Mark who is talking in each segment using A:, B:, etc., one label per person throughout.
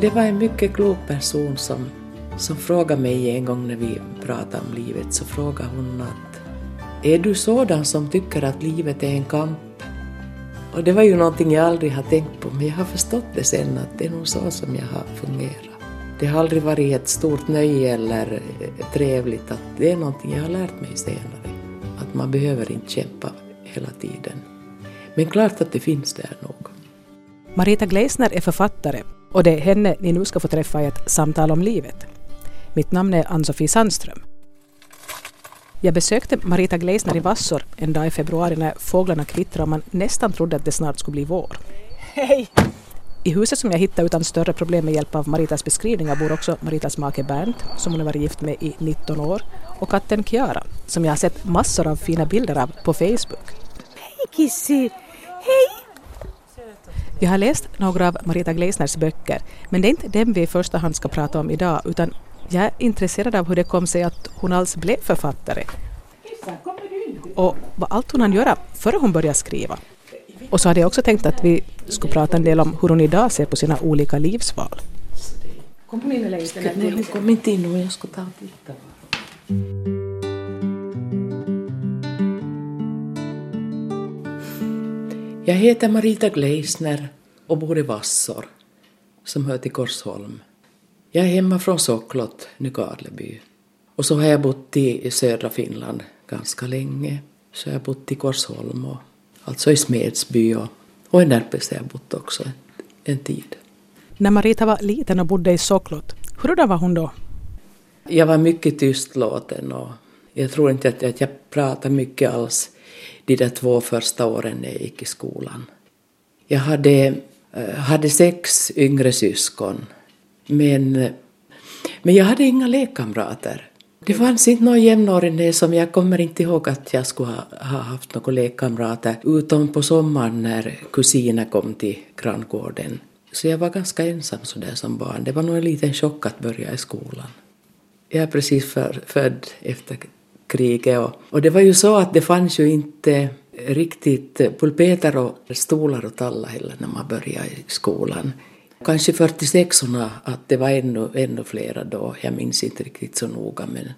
A: Det var en mycket klok person som, som frågade mig en gång när vi pratade om livet, så frågade hon att är du sådan som tycker att livet är en kamp? Och det var ju någonting jag aldrig har tänkt på, men jag har förstått det sen att det är nog så som jag har fungerat. Det har aldrig varit ett stort nöje eller eh, trevligt, att det är någonting jag har lärt mig senare. Att man behöver inte kämpa hela tiden. Men klart att det finns där nog.
B: Marita Gleisner är författare och det är henne ni nu ska få träffa i ett samtal om livet. Mitt namn är Ann-Sofie Sandström. Jag besökte Marita Gleisner i Vassor en dag i februari när fåglarna kvittrade och man nästan trodde att det snart skulle bli vår.
C: Hej!
B: I huset som jag hittade utan större problem med hjälp av Maritas beskrivningar bor också Maritas make Bernt, som hon har varit gift med i 19 år, och katten Kiara, som jag har sett massor av fina bilder av på Facebook.
C: Hej Kissy! Hej!
B: Jag har läst några av Marita Gleisners böcker, men det är inte dem vi i första hand ska prata om idag, utan jag är intresserad av hur det kom sig att hon alls blev författare och vad allt hon hann göra före hon började skriva. Och så hade jag också tänkt att vi skulle prata en del om hur hon idag ser på sina olika livsval.
C: Kom in längst
A: Nej, hon kom inte in och jag ska ta och titta. Jag heter Marita Gleisner och bor i Vassor, som hör till Korsholm. Jag är hemma från Soklot, Nykarleby. Och så har jag bott i södra Finland ganska länge. Så jag har bott i Korsholm, och, alltså i Smedsby och, och i Närpes har jag bott också en, en tid.
B: När Marita var liten och bodde i Soklot, hur var hon då?
A: Jag var mycket tystlåten och jag tror inte att, att jag pratade mycket alls de där två första åren när jag gick i skolan. Jag hade, eh, hade sex yngre syskon, men, men jag hade inga lekkamrater. Det fanns inte någon jämnårig som jag kommer inte ihåg att jag skulle ha, ha haft några lekkamrater utom på sommaren när kusiner kom till granngården. Så jag var ganska ensam sådär som barn. Det var nog en liten chock att börja i skolan. Jag är precis för, född efter kriget och, och det var ju så att det fanns ju inte riktigt pulpeter och stolar åt alla heller när man började i skolan. Kanske 46 att det var ännu, ännu flera då, jag minns inte riktigt så noga men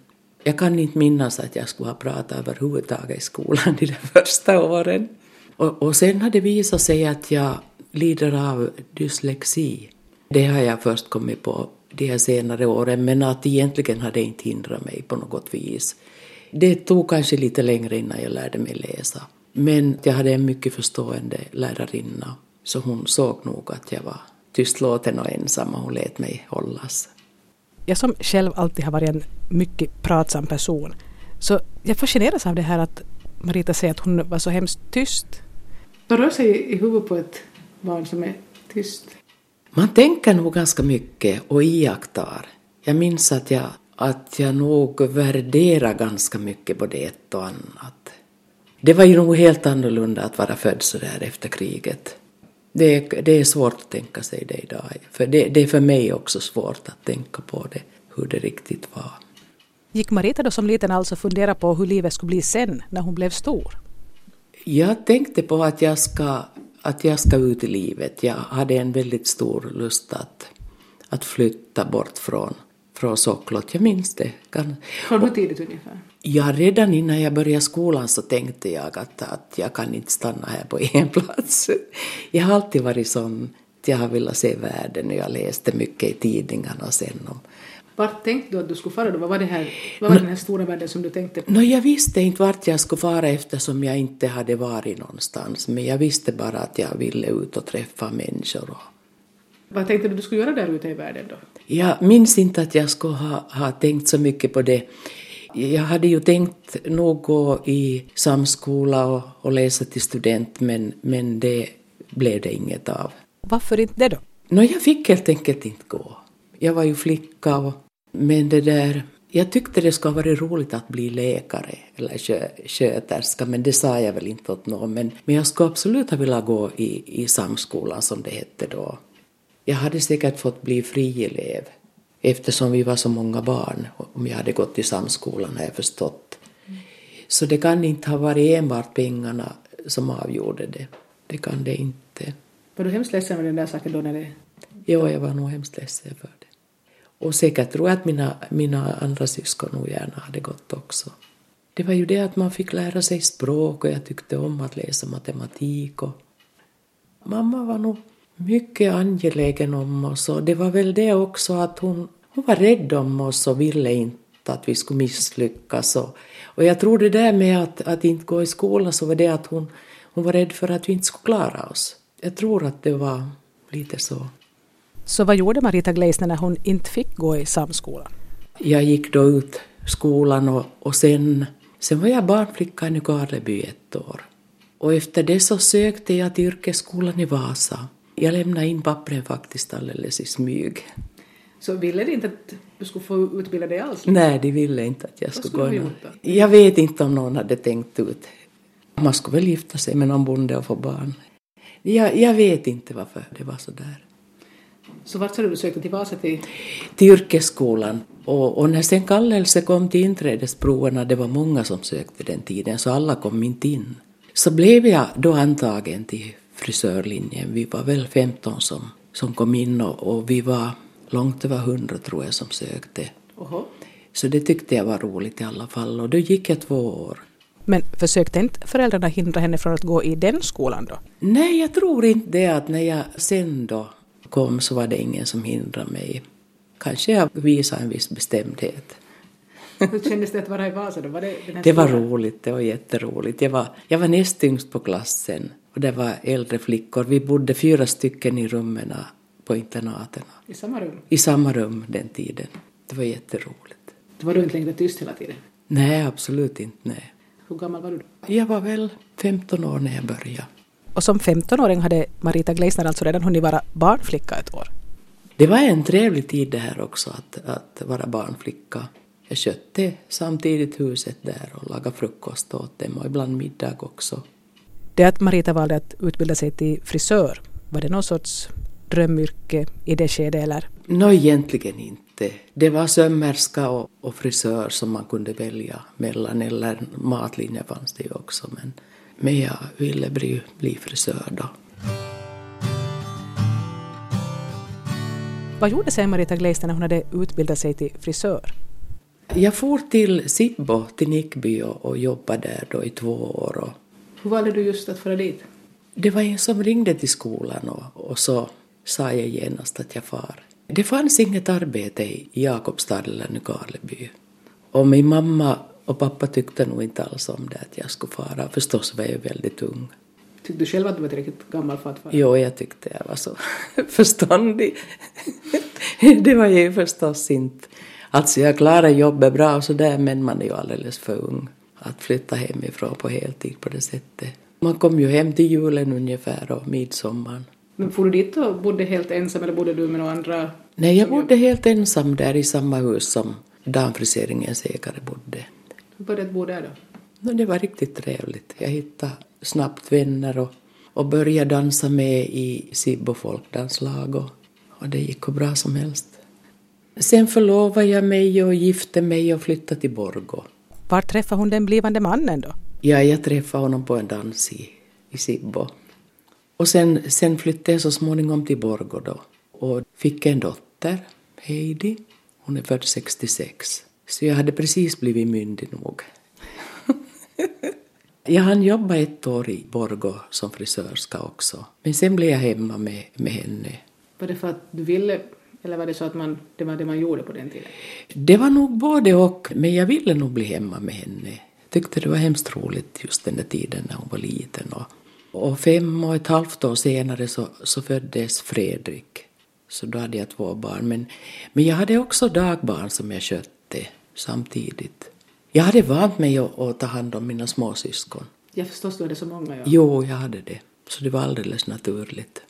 A: jag kan inte minnas att jag skulle ha pratat överhuvudtaget i skolan de där första åren. Och, och sen har det visat sig att jag lider av dyslexi. Det har jag först kommit på de här senare åren men att egentligen har det inte hindrat mig på något vis. Det tog kanske lite längre innan jag lärde mig läsa. Men jag hade en mycket förstående lärarinna så hon såg nog att jag var tystlåten och ensam och hon lät mig hållas.
B: Jag som själv alltid har varit en mycket pratsam person så jag fascineras av det här att Marita säger att hon var så hemskt tyst.
C: Vad rör sig i huvudet på ett barn som är tyst?
A: Man tänker nog ganska mycket och iakttar. Jag minns att jag, att jag nog värderar ganska mycket både ett och annat. Det var ju nog helt annorlunda att vara född så där efter kriget. Det är, det är svårt att tänka sig det idag. För det, det är för mig också svårt att tänka på det, hur det riktigt var.
B: Gick Marita då som liten alltså fundera på hur livet skulle bli sen när hon blev stor?
A: Jag tänkte på att jag ska, att jag ska ut i livet. Jag hade en väldigt stor lust att, att flytta bort från, från Socklot. Jag minns det.
C: Från hur tidigt ungefär?
A: Ja, redan innan jag började skolan så tänkte jag att, att jag kan inte stanna här på en plats. Jag har alltid varit sån att jag har velat se världen och jag läste mycket i tidningarna sen om
C: vart tänkte du att du skulle fara då? Vad var, det här, vad var no, den här stora världen som du tänkte på?
A: No, jag visste inte vart jag skulle fara eftersom jag inte hade varit någonstans. Men jag visste bara att jag ville ut och träffa människor.
C: Vad tänkte du att du skulle göra där ute i världen då?
A: Jag minns inte att jag skulle ha, ha tänkt så mycket på det. Jag hade ju tänkt nog gå i samskola och, och läsa till student men, men det blev det inget av.
B: Varför inte det då?
A: No, jag fick helt enkelt inte gå. Jag var ju flicka och men det där, jag tyckte det skulle ha varit roligt att bli läkare eller skö, sköterska, men det sa jag väl inte åt någon. Men, men jag skulle absolut ha velat gå i, i samskolan som det hette då. Jag hade säkert fått bli frielev eftersom vi var så många barn. Om jag hade gått i samskolan har jag förstått. Så det kan inte ha varit enbart pengarna som avgjorde det. Det kan det inte.
C: Var du hemskt ledsen med den där saken då när det
A: Jo, jag var nog hemskt ledsen för det. Och säkert tror jag att mina, mina andra syskon nog gärna hade gått också. Det var ju det att man fick lära sig språk och jag tyckte om att läsa matematik. Och mamma var nog mycket angelägen om oss och det var väl det också att hon, hon var rädd om oss och ville inte att vi skulle misslyckas. Och, och jag tror det där med att, att inte gå i skolan så var det att hon, hon var rädd för att vi inte skulle klara oss. Jag tror att det var lite så.
B: Så vad gjorde Marita Gleisner när hon inte fick gå i samskolan?
A: Jag gick då ut skolan och, och sen, sen var jag barnflicka i Nykarleby ett år. Och efter det så sökte jag till yrkesskolan i Vasa. Jag lämnade in pappren faktiskt alldeles i smyg.
C: Så ville de inte att du skulle få utbilda dig alls?
A: Nej, de ville inte att jag
C: Vad
A: skulle
C: skulle
A: gå
C: gjort då?
A: Jag vet inte om någon hade tänkt ut. Man skulle väl gifta sig med någon bonde och få barn. Jag, jag vet inte varför det var så där.
C: Så vart sa du du sökte till Vasa till?
A: Till yrkesskolan. Och, och när sen kallelse kom till inträdesproverna, det var många som sökte den tiden, så alla kom inte in. Så blev jag då antagen till frisörlinjen. Vi var väl 15 som, som kom in och, och vi var långt över 100 tror jag som sökte.
C: Oho.
A: Så det tyckte jag var roligt i alla fall och då gick jag två år.
B: Men försökte inte föräldrarna hindra henne från att gå i den skolan då?
A: Nej, jag tror inte det att när jag sen då kom så var det ingen som hindrade mig. Kanske jag visade en viss bestämdhet.
C: Hur kändes det att vara i Vasa då? Var det,
A: Det var roligt, det var jätteroligt. Jag var, jag var näst yngst på klassen och det var äldre flickor. Vi bodde fyra stycken i rummen på internaten.
C: I samma rum?
A: I samma rum den tiden. Det var jätteroligt.
C: Var du inte längre tyst hela tiden?
A: Nej, absolut inte. Nej.
C: Hur gammal var du då?
A: Jag var väl 15 år när jag började.
B: Och som 15-åring hade Marita Gleisner alltså redan hunnit vara barnflicka ett år.
A: Det var en trevlig tid det här också att, att vara barnflicka. Jag skötte samtidigt huset där och lagade frukost åt dem och ibland middag också.
B: Det att Marita valde att utbilda sig till frisör, var det någon sorts drömyrke i det skedet eller?
A: Nå, egentligen inte. Det var sömmerska och, och frisör som man kunde välja mellan, eller matlinje fanns det ju också. Men, men jag ville bli, bli frisör då.
B: Vad gjorde sig Marita Gleisner när hon hade utbildat sig till frisör?
A: Jag for till Sibbo, till Nickby och, och jobbade där då i två år. Och
C: Hur valde du just att föra dit?
A: det var en som ringde till skolan och, och så sa jag genast att jag far. Det fanns inget arbete i Jakobstad eller Nykarleby. Och min mamma och pappa tyckte nog inte alls om det att jag skulle fara. Förstås var jag väldigt ung.
C: Tyckte du själv att du var tillräckligt gammal för att fara?
A: Jo, jag tyckte jag var så förståndig. det var jag ju förstås inte. Alltså jag klarade jobbet bra och sådär men man är ju alldeles för ung att flytta hemifrån på heltid på det sättet. Man kom ju hem till julen ungefär och midsommar.
C: Men for du dit och bodde helt ensam eller bodde du med några andra?
A: Nej, jag bodde helt ensam där i samma hus som damfriseringens ägare bodde.
C: Hur började du bo där då?
A: No, det var riktigt trevligt. Jag hittade snabbt vänner och, och började dansa med i Sibbo folkdanslag och, och det gick hur bra som helst. Sen förlovade jag mig och gifte mig och flyttade till Borgå.
B: Var träffade hon den blivande mannen då?
A: Ja, jag träffade honom på en dans i, i Sibbo. Och sen, sen flyttade jag så småningom till Borgå då och fick en dotter, Heidi. Hon är född 66. Så jag hade precis blivit myndig nog. jag hann jobba ett år i Borgå som frisörska också. Men sen blev jag hemma med, med henne.
C: Var det för att du ville eller var det så att man, det var det man gjorde på den tiden?
A: Det var nog både och, men jag ville nog bli hemma med henne. Jag tyckte det var hemskt roligt just den där tiden när hon var liten. Och, och fem och ett halvt år senare så, så föddes Fredrik. Så då hade jag två barn. Men, men jag hade också dagbarn som jag skötte samtidigt. Jag hade vant mig att, att ta hand om mina småsyskon.
C: Jag förstås du hade så många ja.
A: Jo, jag hade det. Så det var alldeles naturligt.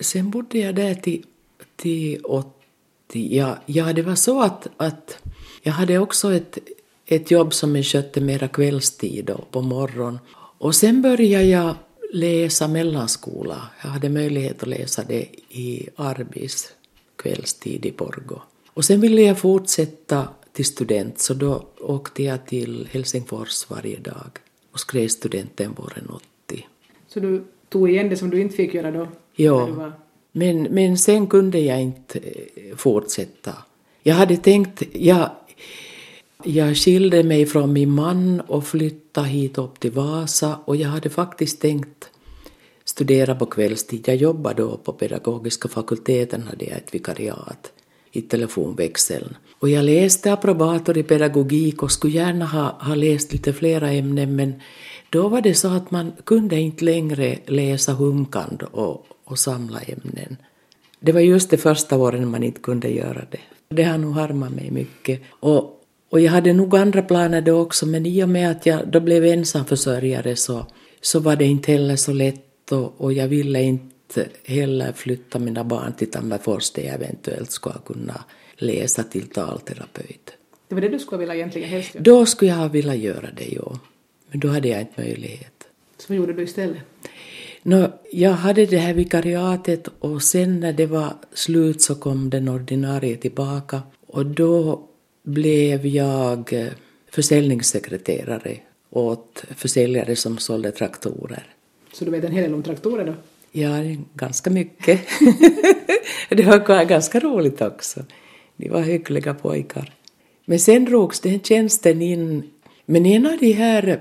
A: Sen bodde jag där till 80. Ja, ja, det var så att, att jag hade också ett, ett jobb som jag skötte mera kvällstid och på morgonen. Och sen började jag läsa mellanskola. Jag hade möjlighet att läsa det i Arbis kvällstid i Borgå. Och sen ville jag fortsätta till student så då åkte jag till Helsingfors varje dag och skrev studenten våren 80.
C: Så du tog igen det som du inte fick göra då?
A: Ja.
C: Var
A: men, men sen kunde jag inte eh, fortsätta. Jag hade tänkt, jag, jag skilde mig från min man och flyttade hit upp till Vasa och jag hade faktiskt tänkt studera på kvällstid. Jag jobbade då på pedagogiska fakulteten, hade jag ett vikariat i telefonväxeln. Och jag läste approbator i pedagogik och skulle gärna ha, ha läst lite flera ämnen men då var det så att man kunde inte längre läsa humkand och, och samla ämnen. Det var just de första åren man inte kunde göra det. Det har nog harmat mig mycket. Och, och jag hade nog andra planer då också men i och med att jag då blev ensamförsörjare så, så var det inte heller så lätt och, och jag ville inte heller flytta mina barn till Tammerfors där jag eventuellt skulle kunna läsa till talterapeut.
C: Det var det du skulle vilja egentligen helst göra?
A: Då skulle jag ha velat göra det, ja. Men då hade jag inte möjlighet.
C: Så vad gjorde du istället?
A: Nå, jag hade det här vikariatet och sen när det var slut så kom den ordinarie tillbaka och då blev jag eh, försäljningssekreterare åt försäljare som sålde traktorer.
C: Så du vet en hel del om traktorer då?
A: Ja, ganska mycket. det var ganska roligt också. De var hyggliga pojkar. Men sen drogs den tjänsten in. Men en av de här,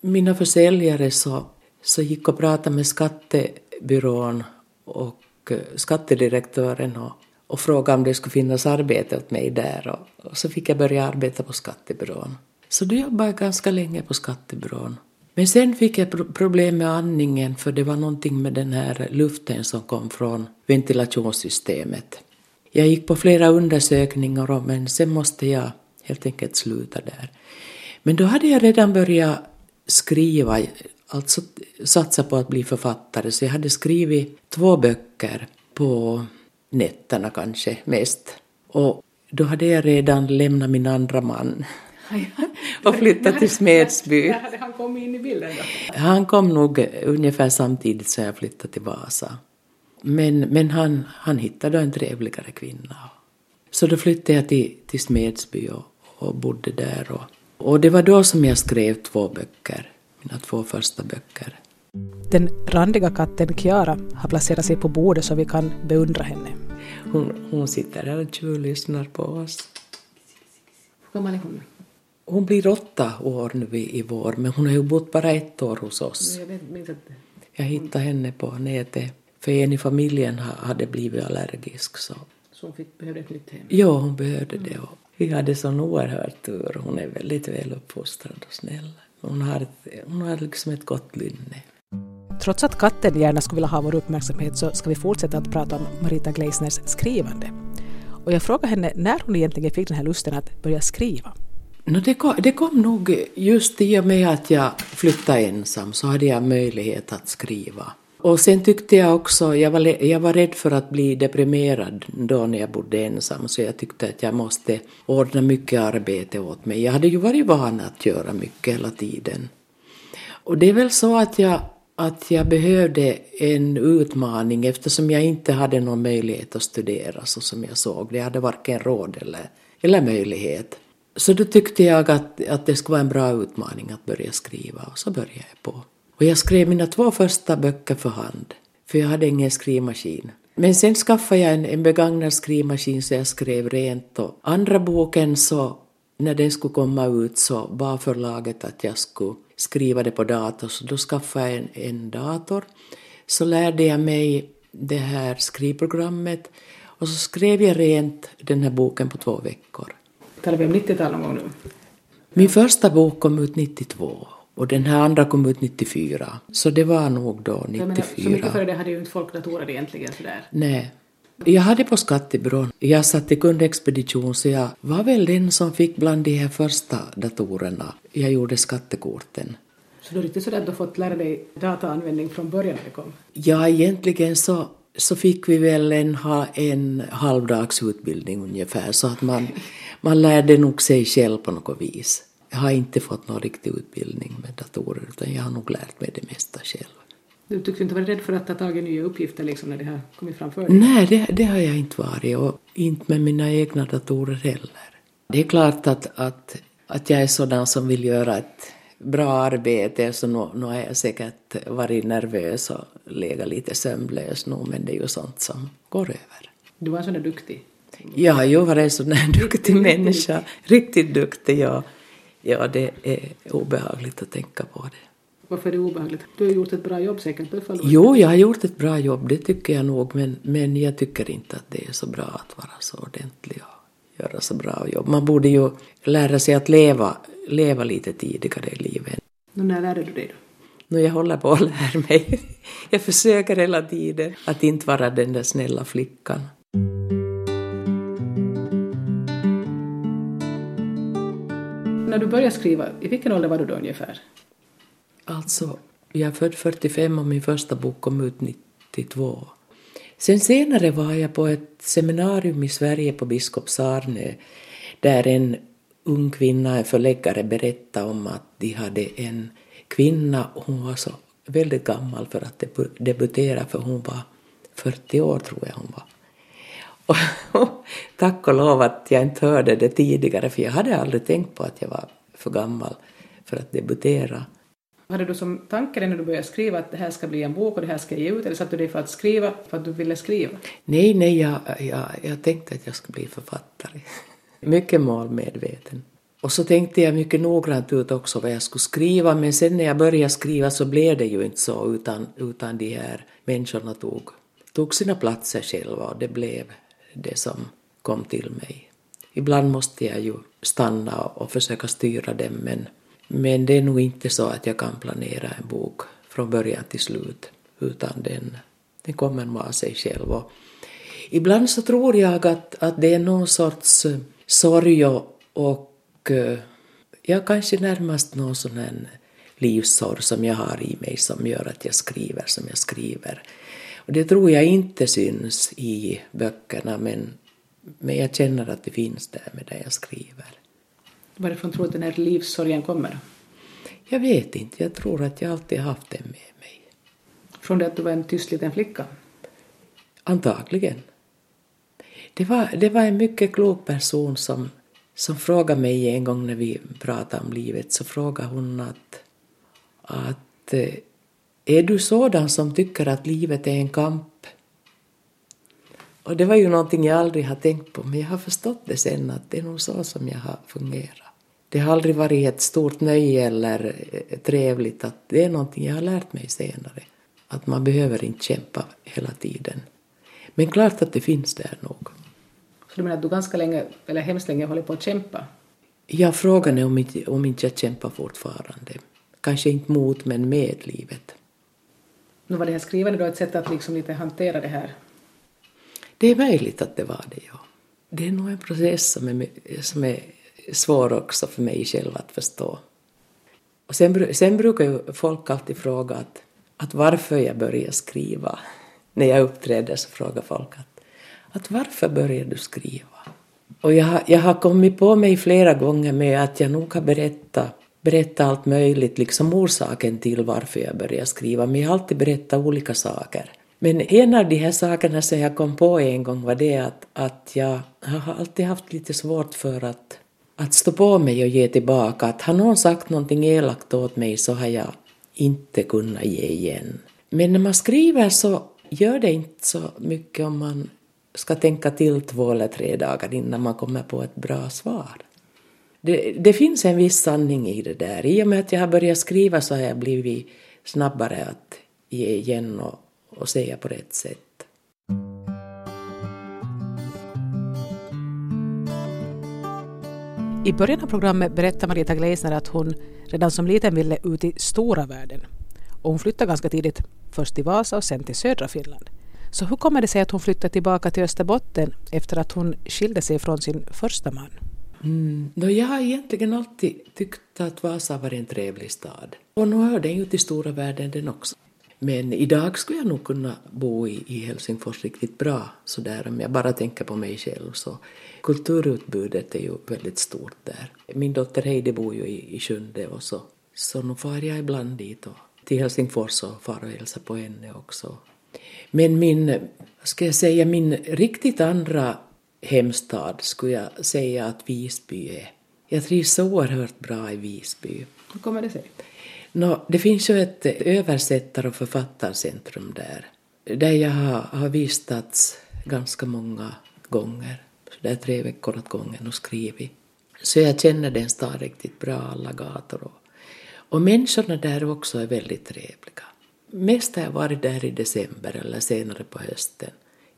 A: mina försäljare, så, så gick och pratade med skattebyrån och eh, skattedirektören och, och frågade om det skulle finnas arbete åt mig där. Och, och så fick jag börja arbeta på skattebyrån. Så då jobbade jag ganska länge på skattebyrån. Men sen fick jag problem med andningen för det var någonting med den här luften som kom från ventilationssystemet. Jag gick på flera undersökningar men sen måste jag helt enkelt sluta där. Men då hade jag redan börjat skriva, alltså satsa på att bli författare, så jag hade skrivit två böcker på nätterna kanske mest. Och då hade jag redan lämnat min andra man och flyttat till Smedsby.
C: När hade han kommit in i bilden då?
A: Han kom nog ungefär samtidigt som jag flyttade till Vasa. Men, men han, han hittade en trevligare kvinna. Så då flyttade jag till, till Smedsby och, och bodde där. Och, och det var då som jag skrev två böcker, mina två första böcker.
B: Den randiga katten Kiara har placerat sig på bordet så vi kan beundra henne.
A: Hon, hon sitter där och tjuvlyssnar på oss.
C: Hur gammal är hon?
A: Hon blir åtta år nu i, vår, men hon har ju bott bara ett år hos oss.
C: Jag
A: hittade henne på nätet, för en i familjen hade blivit allergisk. Så.
C: Så hon fick, behövde ett nytt hem?
A: Ja, hon behövde det. Och vi hade sån oerhört tur. Hon är väldigt väl uppfostrad och snäll. Hon har, ett, hon har liksom ett gott lynne.
B: Trots att katten gärna skulle vilja ha vår uppmärksamhet så ska vi fortsätta att prata om Marita Gleisners skrivande. Och jag frågade henne när hon egentligen fick den här lusten att börja skriva.
A: No, det, kom, det kom nog just i och med att jag flyttade ensam så hade jag möjlighet att skriva. Och sen tyckte jag också, jag var, jag var rädd för att bli deprimerad då när jag bodde ensam så jag tyckte att jag måste ordna mycket arbete åt mig. Jag hade ju varit van att göra mycket hela tiden. Och det är väl så att jag, att jag behövde en utmaning eftersom jag inte hade någon möjlighet att studera så som jag såg det. Jag hade varken råd eller, eller möjlighet. Så då tyckte jag att, att det skulle vara en bra utmaning att börja skriva och så började jag på. Och jag skrev mina två första böcker för hand, för jag hade ingen skrivmaskin. Men sen skaffade jag en, en begagnad skrivmaskin så jag skrev rent och andra boken så, när den skulle komma ut så bad förlaget att jag skulle skriva det på dator så då skaffade jag en, en dator. Så lärde jag mig det här skrivprogrammet och så skrev jag rent den här boken på två veckor.
C: Talar vi om 90-tal någon gång nu?
A: Min första bok kom ut 92 och den här andra kom ut 94. Så det var nog då 94.
C: Jag menar, så mycket före det hade ju inte folk datorer egentligen sådär.
A: Nej. Jag hade på skattebyrån, jag satt i kundexpedition så jag var väl den som fick bland de här första datorerna. Jag gjorde skattekorten.
C: Så du är riktigt sådär att du har fått lära dig dataanvändning från början när det kom?
A: Ja, egentligen så, så fick vi väl en, ha en halvdagsutbildning ungefär så att man, man lärde nog sig själv på något vis. Jag har inte fått någon riktig utbildning med datorer utan jag har nog lärt mig det mesta själv.
C: Du tycks inte vara rädd för att ta tag i nya uppgifter liksom när det har kommit framför
A: dig? Nej, det, det har jag inte varit och inte med mina egna datorer heller. Det är klart att, att, att jag är sådan som vill göra ett bra arbete så nu, nu har jag säkert varit nervös och legat lite sömnlös nu men det är ju sånt som går över.
C: Du var en sån där duktig?
A: Ja, jag var en sån där duktig människa. Riktigt duktig, ja. Ja, det är obehagligt att tänka på det.
C: Varför är det obehagligt? Du har gjort ett bra jobb säkert.
A: Jo, jag har gjort ett bra jobb, det tycker jag nog, men, men jag tycker inte att det är så bra att vara så ordentlig och göra så bra jobb. Man borde ju lära sig att leva, leva lite tidigare i livet.
C: Och när lärde du dig då?
A: Nu jag håller på att lära mig. Jag försöker hela tiden att inte vara den där snälla flickan.
C: När du började skriva, i vilken ålder var du då ungefär?
A: Alltså, jag är född 45 och min första bok kom ut 92. Sen senare var jag på ett seminarium i Sverige på Biskops Arnö där en ung kvinna, en förläggare, berättade om att de hade en kvinna, hon var så väldigt gammal för att debutera för hon var 40 år tror jag hon var. Och tack och lov att jag inte hörde det tidigare för jag hade aldrig tänkt på att jag var för gammal för att debutera.
C: Hade du som tanke när du började skriva att det här ska bli en bok och det här ska ge ut eller satte du dig för att skriva för att du ville skriva?
A: Nej, nej, jag, jag, jag tänkte att jag skulle bli författare. Mycket målmedveten. Och så tänkte jag mycket noggrant ut också vad jag skulle skriva men sen när jag började skriva så blev det ju inte så utan, utan de här människorna tog, tog sina platser själva och det blev det som kom till mig. Ibland måste jag ju stanna och försöka styra dem men, men det är nog inte så att jag kan planera en bok från början till slut utan den, den kommer nog av sig själv. Och ibland så tror jag att, att det är någon sorts eh, sorg och, och eh, kanske närmast någon sån här livssorg som jag har i mig som gör att jag skriver som jag skriver. Och det tror jag inte syns i böckerna men, men jag känner att det finns där med det jag skriver.
C: Varifrån tror du den här livssorgen kommer?
A: Jag vet inte, jag tror att jag alltid haft den med mig.
C: Från det att du var en tyst liten flicka?
A: Antagligen. Det var, det var en mycket klok person som, som frågade mig en gång när vi pratade om livet, så frågade hon att, att eh, är du sådan som tycker att livet är en kamp? Och det var ju någonting jag aldrig har tänkt på, men jag har förstått det sen att det är nog så som jag har fungerat. Det har aldrig varit ett stort nöje eller eh, trevligt, att det är någonting jag har lärt mig senare. Att man behöver inte kämpa hela tiden. Men klart att det finns där nog.
C: Så du menar att du ganska länge, eller hemskt länge, håller på att kämpa?
A: Ja, frågan är om inte, om inte jag kämpar fortfarande. Kanske inte mot, men med livet.
C: Nu var det här skrivandet då ett sätt att liksom lite hantera det här?
A: Det är möjligt att det var det, ja. Det är nog en process som är, som är svår också för mig själv att förstå. Och sen, sen brukar ju folk alltid fråga att, att varför jag började skriva. När jag uppträder så frågar folk att, att varför började du skriva? Och jag, jag har kommit på mig flera gånger med att jag nog har berättat berätta allt möjligt, liksom orsaken till varför jag började skriva, men jag har alltid berättat olika saker. Men en av de här sakerna som jag kom på en gång var det att, att jag har alltid haft lite svårt för att, att stå på mig och ge tillbaka. Att har någon sagt någonting elakt åt mig så har jag inte kunnat ge igen. Men när man skriver så gör det inte så mycket om man ska tänka till två eller tre dagar innan man kommer på ett bra svar. Det, det, finns en viss sanning i det där. I och med att jag har börjat skriva så har jag blivit snabbare att ge igen och, och säga på rätt sätt.
B: I början av programmet berättar Marita Gleisner att hon redan som liten ville ut i stora världen. Och hon flyttade ganska tidigt, först till Vasa och sen till södra Finland. Så hur kommer det sig att hon flyttade tillbaka till Österbotten efter att hon skilde sig från sin första man?
A: Mm. Jag har egentligen alltid tyckt att Vasa var en trevlig stad. Och nu hör den ju till stora världen den också. Men idag skulle jag nog kunna bo i, i Helsingfors riktigt bra sådär om jag bara tänker på mig själv så kulturutbudet är ju väldigt stort där. Min dotter Heidi bor ju i, i Sjunde och så, så nu far jag ibland dit och till Helsingfors och far och hälsar på henne också. Men min, ska jag säga, min riktigt andra hemstad skulle jag säga att Visby är. Jag trivs så oerhört bra i Visby.
C: Hur kommer det sig?
A: No, det finns ju ett översättar och författarcentrum där, där jag har, vistats ganska många gånger, där tre veckor åt gången och skrivit. Så jag känner den stan riktigt bra, alla gator. Och, och människorna där också är väldigt trevliga. Mest har jag varit där i december eller senare på hösten,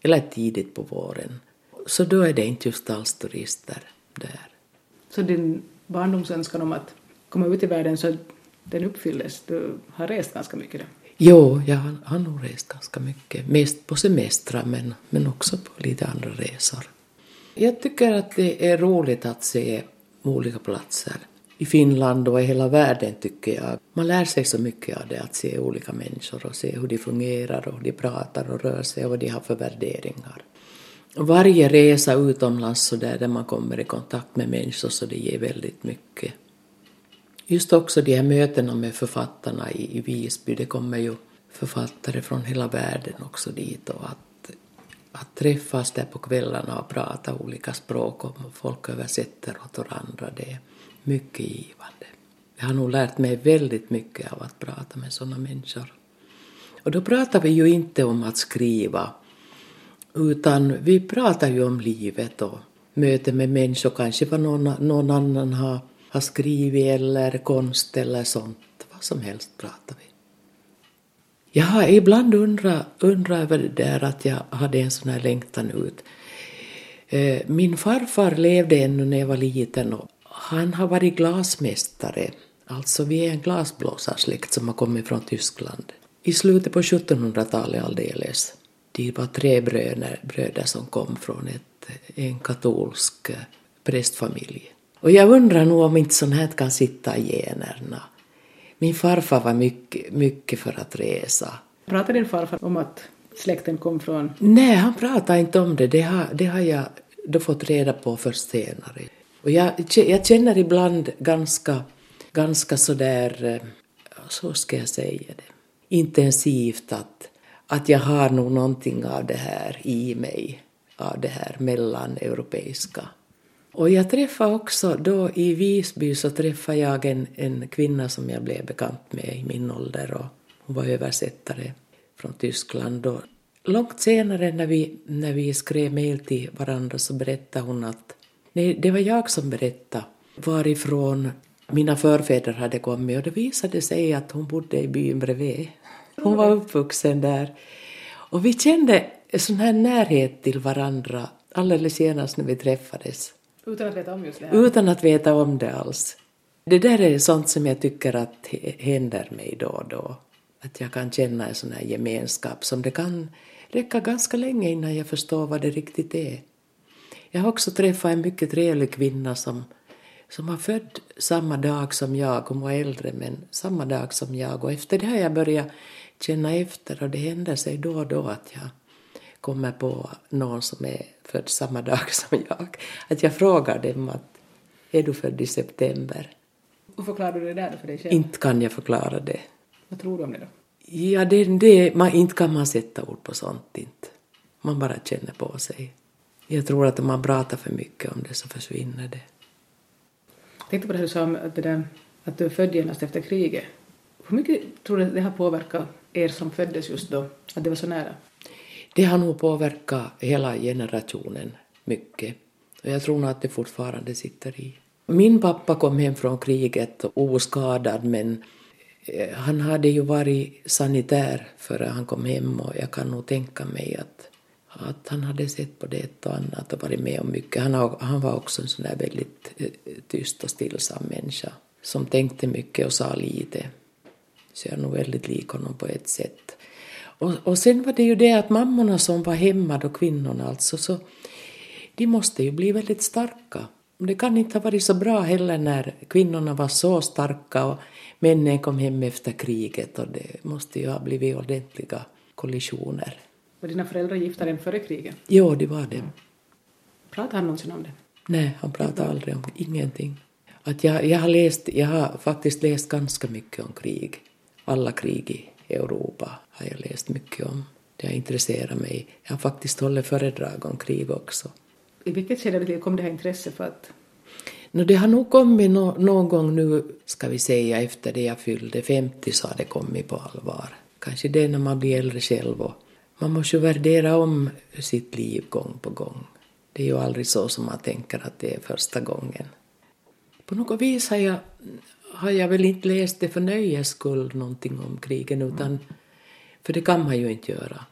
A: eller tidigt på våren. Så då är det inte just alls turister där.
C: Så din barndomsönskan om att komma ut i världen så den uppfylldes? Du har rest ganska mycket då?
A: Jo, jag har, har nog rest ganska mycket. Mest på semestrar men, men också på lite andra resor. Jag tycker att det är roligt att se olika platser. I Finland och i hela världen tycker jag. Man lär sig så mycket av det, att se olika människor och se hur de fungerar och hur de pratar och rör sig och vad de har för värderingar. Varje resa utomlands så där, där man kommer i kontakt med människor så det ger väldigt mycket. Just också de här mötena med författarna i, i Visby, det kommer ju författare från hela världen också dit och att, att träffas där på kvällarna och prata olika språk och folk översätter åt varandra, det är mycket givande. Jag har nog lärt mig väldigt mycket av att prata med sådana människor. Och då pratar vi ju inte om att skriva, utan vi pratar ju om livet och möte med människor, kanske vad någon, någon annan har har skrivit eller konst eller sånt. Vad som helst pratar vi. Jag har ibland undrat, undra över det där att jag hade en sån här längtan ut. Eh, min farfar levde ännu när jag var liten och han har varit glasmästare. Alltså vi är en glasblåsarsläkt som har kommit från Tyskland. I slutet på 1700-talet alldeles. De var tre bröder, bröder som kom från ett, en katolsk prästfamilj. Och jag undrar nog om inte sånt här kan sitta i generna. Min farfar var mycket, mycket för att resa.
C: Pratade din farfar om att släkten kom från...
A: Nej, han pratade inte om det. Det har, det har jag då fått reda på först senare. Och jag, jag känner ibland ganska, ganska sådär, eh, så ska jag säga det, intensivt att, att jag har nog någonting av det här i mig, av det här mellaneuropeiska. Och jag träffade också då i Visby så träffade jag en, en kvinna som jag blev bekant med i min ålder och hon var översättare från Tyskland. Och långt senare när vi, när vi skrev mejl till varandra så berättade hon att nej, det var jag som berättade varifrån mina förfäder hade kommit och det visade sig att hon bodde i byn bredvid. Hon var uppvuxen där. Och vi kände sån här närhet till varandra alldeles senast när vi träffades.
C: Utan att veta om just det här?
A: Utan att veta om det alls. Det där är sånt som jag tycker att händer mig då och då. Att jag kan känna en sån här gemenskap som det kan räcka ganska länge innan jag förstår vad det riktigt är. Jag har också träffat en mycket trevlig kvinna som, som var född samma dag som jag, hon var äldre men samma dag som jag och efter det har jag börjat känna efter och det händer sig då och då att jag kommer på någon som är född samma dag som jag, att jag frågar dem att är du född i september?
C: Hur förklarar du det där för dig själv?
A: Inte kan jag förklara det.
C: Vad tror du om det då?
A: Ja, det, det, man, inte kan man sätta ord på sånt, inte. Man bara känner på sig. Jag tror att om man pratar för mycket om det så försvinner det.
C: Jag tänkte på det du sa om att, det där, att du är född genast efter kriget. Hur mycket tror du det har påverkat er som föddes just då, att det var så nära?
A: det har nog påverkat hela generationen mycket. Och jag tror nog att det fortfarande sitter i. Min pappa kom hem från kriget oskadad men eh, han hade ju varit sanitär före han kom hem och jag kan nog tänka mig att, att han hade sett på det ett och annat och varit med om mycket. Han, han var också en sån där väldigt eh, tyst och stillsam människa som tänkte mycket och sa lite. Så jag är nog väldigt lik honom på ett sätt. Och, och sen var det ju det att mammorna som var hemma då, kvinnorna alltså, så de måste ju bli väldigt starka. Det kan inte ha varit så bra heller när kvinnorna var så starka och männen kom hem efter kriget och det måste ju ha blivit ordentliga kollisioner.
C: Var dina föräldrar gifta redan före kriget?
A: Jo, de var det.
C: Pratade han någonsin om det?
A: Nej, han pratade aldrig om ingenting. Att jag, jag, har läst, jag har faktiskt läst ganska mycket om krig, alla krig i Europa har jag läst mycket om. Det har intresserat mig. Jag har faktiskt hållit föredrag om krig också.
C: I vilket skede kom det här intresset för att
A: No, det har nog kommit no, någon gång nu, ska vi säga, efter det jag fyllde 50 så har det kommit på allvar. Kanske det när man blir äldre själv och man måste ju värdera om sitt liv gång på gång. Det är ju aldrig så som man tänker att det är första gången. På något vis har jag, har jag väl inte läst det för nöjes skull någonting om krigen utan, för det kan man ju inte göra.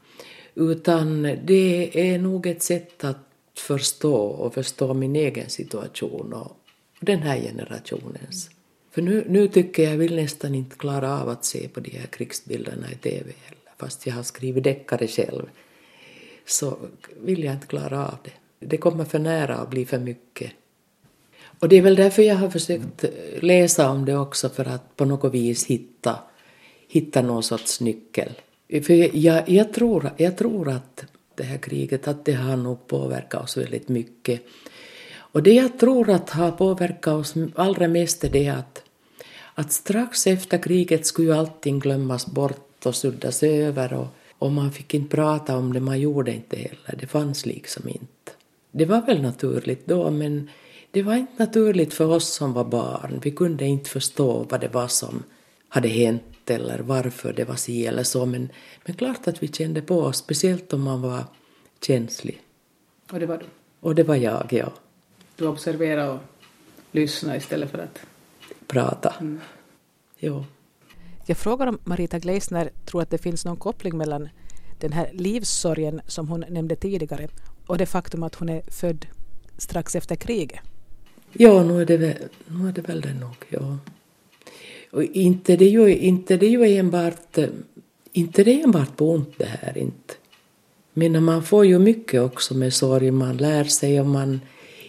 A: Utan det är nog ett sätt att förstå och förstå min egen situation och den här generationens. För nu, nu tycker jag, jag vill nästan inte klara av att se på de här krigsbilderna i TV heller. Fast jag har skrivit deckare själv så vill jag inte klara av det. Det kommer för nära och blir för mycket. Och det är väl därför jag har försökt eh, läsa om det också för att på något vis hitta, hitta någon sorts nyckel. För jag, jag, tror, jag tror att det här kriget, att det har nog påverkat oss väldigt mycket. Och det jag tror att har påverkat oss allra mest är det att, att strax efter kriget skulle ju allting glömmas bort och suddas över och, och man fick inte prata om det, man gjorde inte heller, det fanns liksom inte. Det var väl naturligt då men det var inte naturligt för oss som var barn, vi kunde inte förstå vad det var som hade hänt eller varför det var si eller så men, men klart att vi kände på oss, speciellt om man var känslig.
C: Och det var du?
A: Och det var jag, ja.
C: Du observerade och lyssnade istället för att...
A: Prata. Mm. Jo.
B: Jag frågar om Marita Gleisner tror att det finns någon koppling mellan den här livssorgen som hon nämnde tidigare och det faktum att hon är född strax efter kriget.
A: Ja, nu är det väl, nu är det, väl det nog, ja. Och inte det ju, inte det ju enbart, inte det enbart på ont det här, inte. Men man får ju mycket också med sorg, man lär sig och man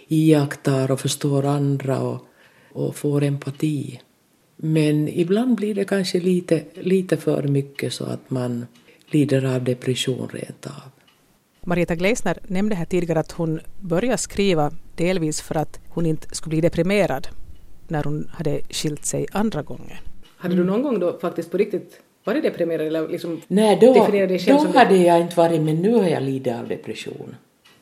A: iakttar och förstår andra och, och får empati. Men ibland blir det kanske lite, lite för mycket så att man lider av depression rent av.
B: Marita Gleisner nämnde här tidigare att hon började skriva delvis för att hon inte skulle bli deprimerad när hon hade skilt sig andra gången.
C: Hade du någon gång då faktiskt på riktigt varit deprimerad eller liksom
A: Nej, då, då hade jag inte varit men nu har jag lidit av depression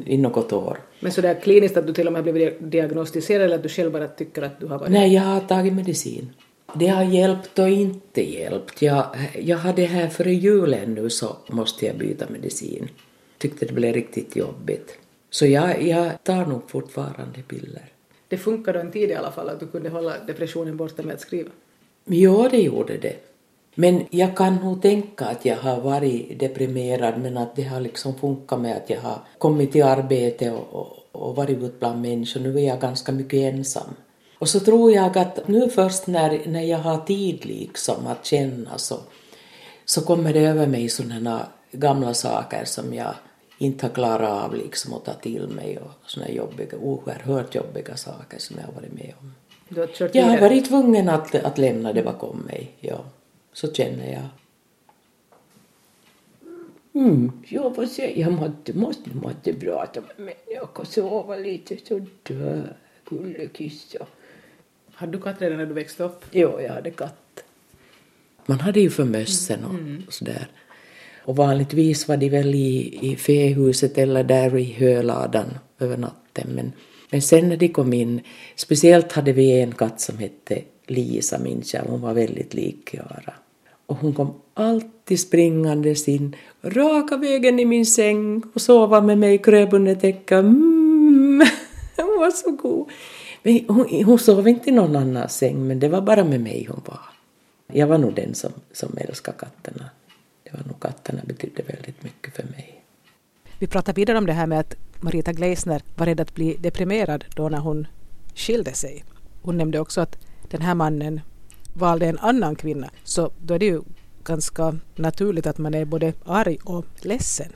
A: i något år.
C: Men så där kliniskt att du till och med blivit diagnostiserad eller att du själv bara tycker att du har varit
A: Nej, jag har tagit medicin. Det har hjälpt och inte hjälpt. Jag, jag hade här före julen nu så måste jag byta medicin. Tyckte det blev riktigt jobbigt. Så jag, jag tar nog fortfarande piller.
C: Det funkade en tid i alla fall att du kunde hålla depressionen borta med att skriva?
A: Ja, det gjorde det. Men jag kan nog tänka att jag har varit deprimerad men att det har liksom funkat med att jag har kommit till arbete och, och, och varit ute bland människor. Nu är jag ganska mycket ensam. Och så tror jag att nu först när, när jag har tid liksom att känna så, så kommer det över mig sådana gamla saker som jag inte har klarat av liksom att ta till mig och sådana jobbiga, oerhört jobbiga saker som jag har varit med om.
C: Har
A: jag har varit tvungen att, att lämna det bakom mig, ja. Så känner jag. Mm, jag får säga, jag måste, måste, måste prata med människor sova lite sådär, gullekissa.
C: Hade du katt redan när du växte upp?
A: Jo, jag hade katt. Man hade ju för mössen och, mm. och sådär. Och vanligtvis var de väl i, i fähuset eller där i höladan över natten. Men, men sen när de kom in, speciellt hade vi en katt som hette Lisa minns jag, hon var väldigt lik Kiara. Och hon kom alltid springandes in raka vägen i min säng och sova med mig kröp under täcket. Mm, hon var så god. Men hon, hon sov inte i någon annans säng, men det var bara med mig hon var. Jag var nog den som, som älskade katterna. Det var nog katterna betydde väldigt mycket för mig.
B: Vi pratar vidare om det här med att Marita Gleisner var rädd att bli deprimerad då när hon skilde sig. Hon nämnde också att den här mannen valde en annan kvinna så då är det ju ganska naturligt att man är både arg och ledsen.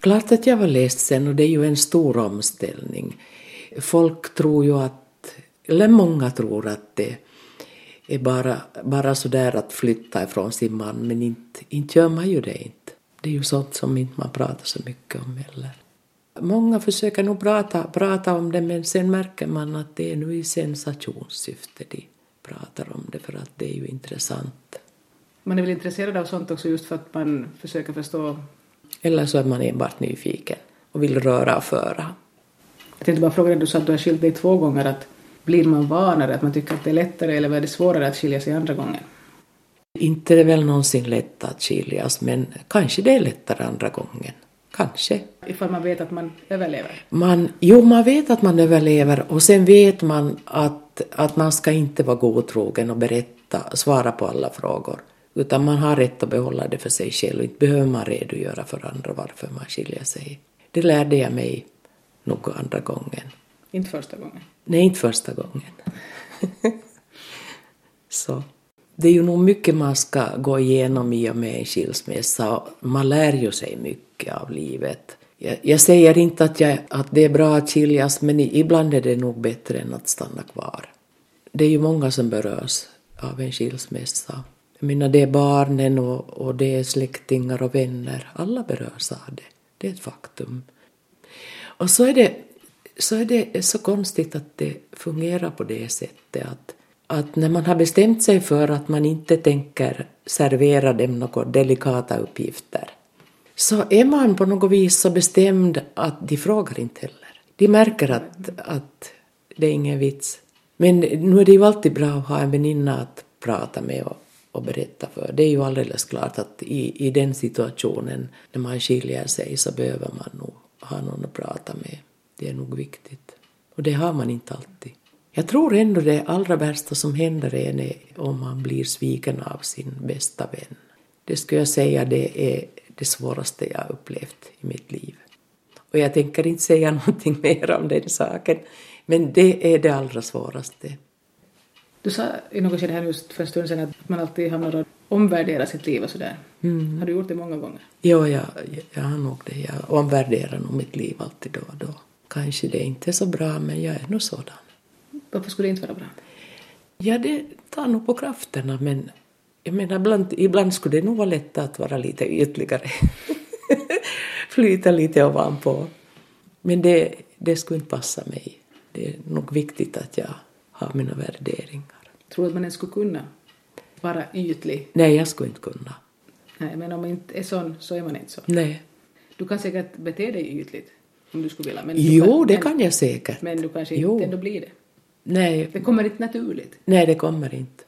A: Klart att jag var ledsen och det är ju en stor omställning. Folk tror ju att, eller många tror att det är bara, bara sådär att flytta ifrån sin man men inte, inte gör man ju det inte. Det är ju sånt som inte man pratar så mycket om heller. Många försöker nog prata, prata om det men sen märker man att det är nu i sensationssyfte de pratar om det för att det är ju intressant.
C: Man är väl intresserad av sånt också just för att man försöker förstå?
A: Eller så är man enbart nyfiken och vill röra och föra.
C: Jag tänkte bara fråga dig, du sa att du har skilt dig två gånger, att Blir man vanare, att man tycker att det är lättare eller är det svårare att skilja sig andra gången?
A: Inte är det väl någonsin lätt att skiljas, men kanske det är lättare andra gången. Kanske.
C: Ifall man vet att man överlever?
A: Man, jo, man vet att man överlever och sen vet man att, att man ska inte vara godtrogen och berätta, svara på alla frågor. Utan man har rätt att behålla det för sig själv. Inte behöver man redogöra för andra varför man skiljer sig. Det lärde jag mig nog andra gången.
C: Inte första gången?
A: Nej, inte första gången. Så. Det är ju nog mycket man ska gå igenom i och med en skilsmässa. Man lär ju sig mycket av livet. Jag, jag säger inte att, jag, att det är bra att skiljas, men ibland är det nog bättre än att stanna kvar. Det är ju många som berörs av en skilsmässa. Jag menar, det är barnen och, och det är släktingar och vänner. Alla berörs av det. Det är ett faktum. Och så är det så är det så konstigt att det fungerar på det sättet att, att när man har bestämt sig för att man inte tänker servera dem några delikata uppgifter så är man på något vis så bestämd att de frågar inte heller. De märker att, att det är ingen vits. Men nu är det ju alltid bra att ha en väninna att prata med och, och berätta för. Det är ju alldeles klart att i, i den situationen när man skiljer sig så behöver man nog ha någon att prata med. Det är nog viktigt. Och det har man inte alltid. Jag tror ändå det allra värsta som händer en är om man blir sviken av sin bästa vän. Det skulle jag säga det är det svåraste jag upplevt i mitt liv. Och jag tänker inte säga någonting mer om den saken, men det är det allra svåraste.
C: Du sa i något skede här just för en stund sedan att man alltid hamnar och omvärderar sitt liv och sådär. Mm. Har du gjort det många gånger?
A: Jo, jag, jag har nog det. Jag omvärderar nog mitt liv alltid då och då. Kanske det inte är så bra, men jag är nog sådan.
C: Varför skulle det inte vara bra?
A: Ja, det tar nog på krafterna, men jag menar, ibland, ibland skulle det nog vara lätt att vara lite ytligare. Flyta lite ovanpå. Men det, det skulle inte passa mig. Det är nog viktigt att jag har mina värderingar.
C: Tror du att man ens skulle kunna vara ytlig?
A: Nej, jag skulle inte kunna.
C: Nej, men om man inte är sån så är man inte så.
A: Nej.
C: Du kan säkert bete dig ytligt om du skulle vilja. Men
A: jo,
C: kan,
A: det kan jag säkert.
C: Men du kanske jo. inte ändå blir det.
A: Nej.
C: Det kommer inte naturligt.
A: Nej, det kommer inte.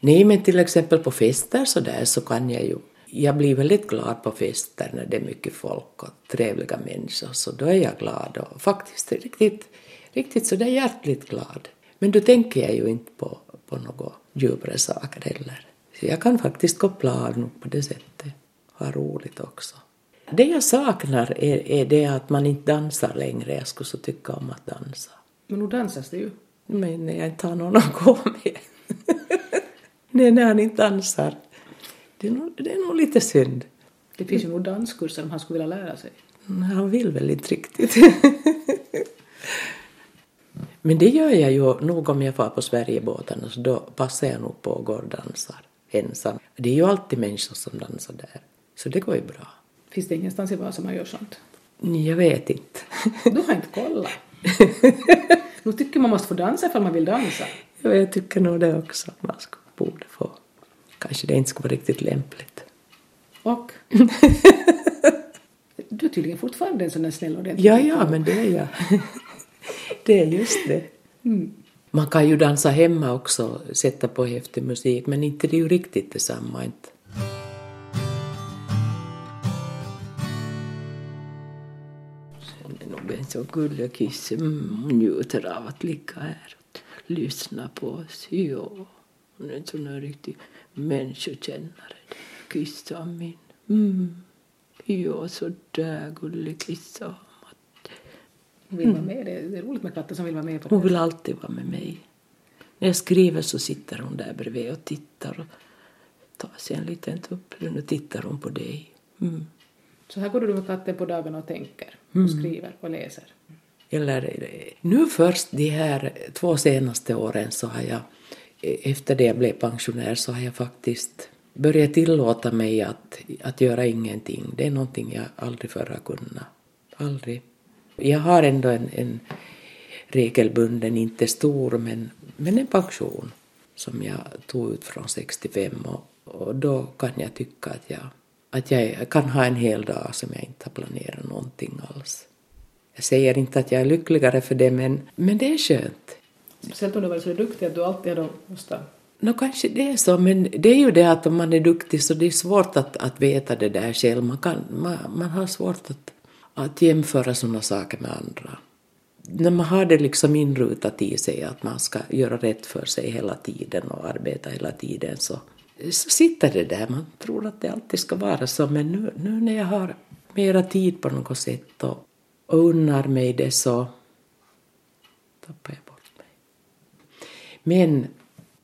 A: Nej, men till exempel på fester så där så kan jag ju jag blir väldigt glad på fester när det är mycket folk och trevliga människor, så då är jag glad och faktiskt riktigt, riktigt så där hjärtligt glad. Men då tänker jag ju inte på, på några djupare saker heller. Så jag kan faktiskt koppla av på det sättet, ha roligt också. Det jag saknar är, är det att man inte dansar längre. Jag skulle så tycka om att dansa.
C: Men nu dansas det ju.
A: Men när jag inte har någon att gå med. Nej, när han inte dansar. Det är, nog, det är nog lite synd.
C: Det finns ju nog danskurser om han skulle vilja lära sig.
A: Nej, han vill väl inte riktigt. Men det gör jag ju nog om jag far på Sverigebåtarna så då passar jag nog på och går och dansar ensam. Det är ju alltid människor som dansar där. Så det går ju bra.
C: Finns det ingenstans i Vasa man gör sånt?
A: Jag vet inte.
C: Du har inte kollat? nu tycker man måste få dansa ifall man vill dansa.
A: Ja, jag tycker nog det också. Man skulle, borde få. Kanske det inte skulle vara riktigt lämpligt.
C: Och? du är tydligen fortfarande en sån där snäll och
A: Ja, ja, men det är jag. det är just det. Mm. Man kan ju dansa hemma också, sätta på häftig musik, men inte det är ju riktigt detsamma. Inte. Så gullig kisse. Mm, njuter av att ligga här och lyssna på oss. Jo, hon är en sån riktig människokännare. Kissan min. Mm. Jo, så där gullig kissa.
C: Hon vill vara med. Det är roligt med katter som vill vara med. På
A: det. Hon vill alltid vara med mig. När jag skriver så sitter hon där bredvid och tittar och tar sig en liten tupplur och tittar hon på dig. Mm.
C: Så här går du med katten på dagarna och tänker och mm. skriver och läser.
A: Eller nu först de här två senaste åren så har jag, efter det jag blev pensionär så har jag faktiskt börjat tillåta mig att, att göra ingenting. Det är någonting jag aldrig förr har kunnat. Aldrig. Jag har ändå en, en regelbunden, inte stor, men, men en pension som jag tog ut från 65 och, och då kan jag tycka att jag att jag kan ha en hel dag som jag inte har planerat någonting alls. Jag säger inte att jag är lyckligare för det, men, men det är skönt.
C: Speciellt om du varit så duktig att du alltid har måste...
A: Nå, kanske det är så, men det är ju det att om man är duktig så det är svårt att, att veta det där själv. Man, kan, man, man har svårt att, att jämföra sådana saker med andra. När man har det liksom inrutat i sig att man ska göra rätt för sig hela tiden och arbeta hela tiden så, så sitter det där. Man tror att det alltid ska vara så, men nu, nu när jag har mera tid på något sätt och, och unnar mig det så tappar jag bort mig. Men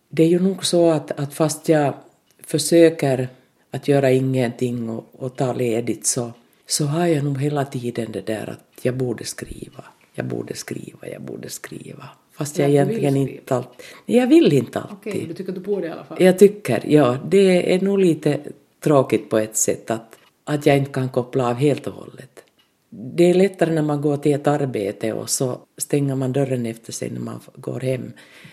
A: det är ju nog så att, att fast jag försöker att göra ingenting och, och ta ledigt så, så har jag nog hela tiden det där att jag borde skriva, jag borde skriva, jag borde skriva. Fast jag
C: Ja, du
A: egentligen inte alltid... Jag vill inte alltid.
C: Okej, du tycker att du borde i alla fall?
A: Jag tycker, ja, det är nog lite tråkigt på ett sätt att, att jag inte kan koppla av helt och hållet. Det är lättare när man går till ett arbete och så stänger man dörren efter sig när man går hem.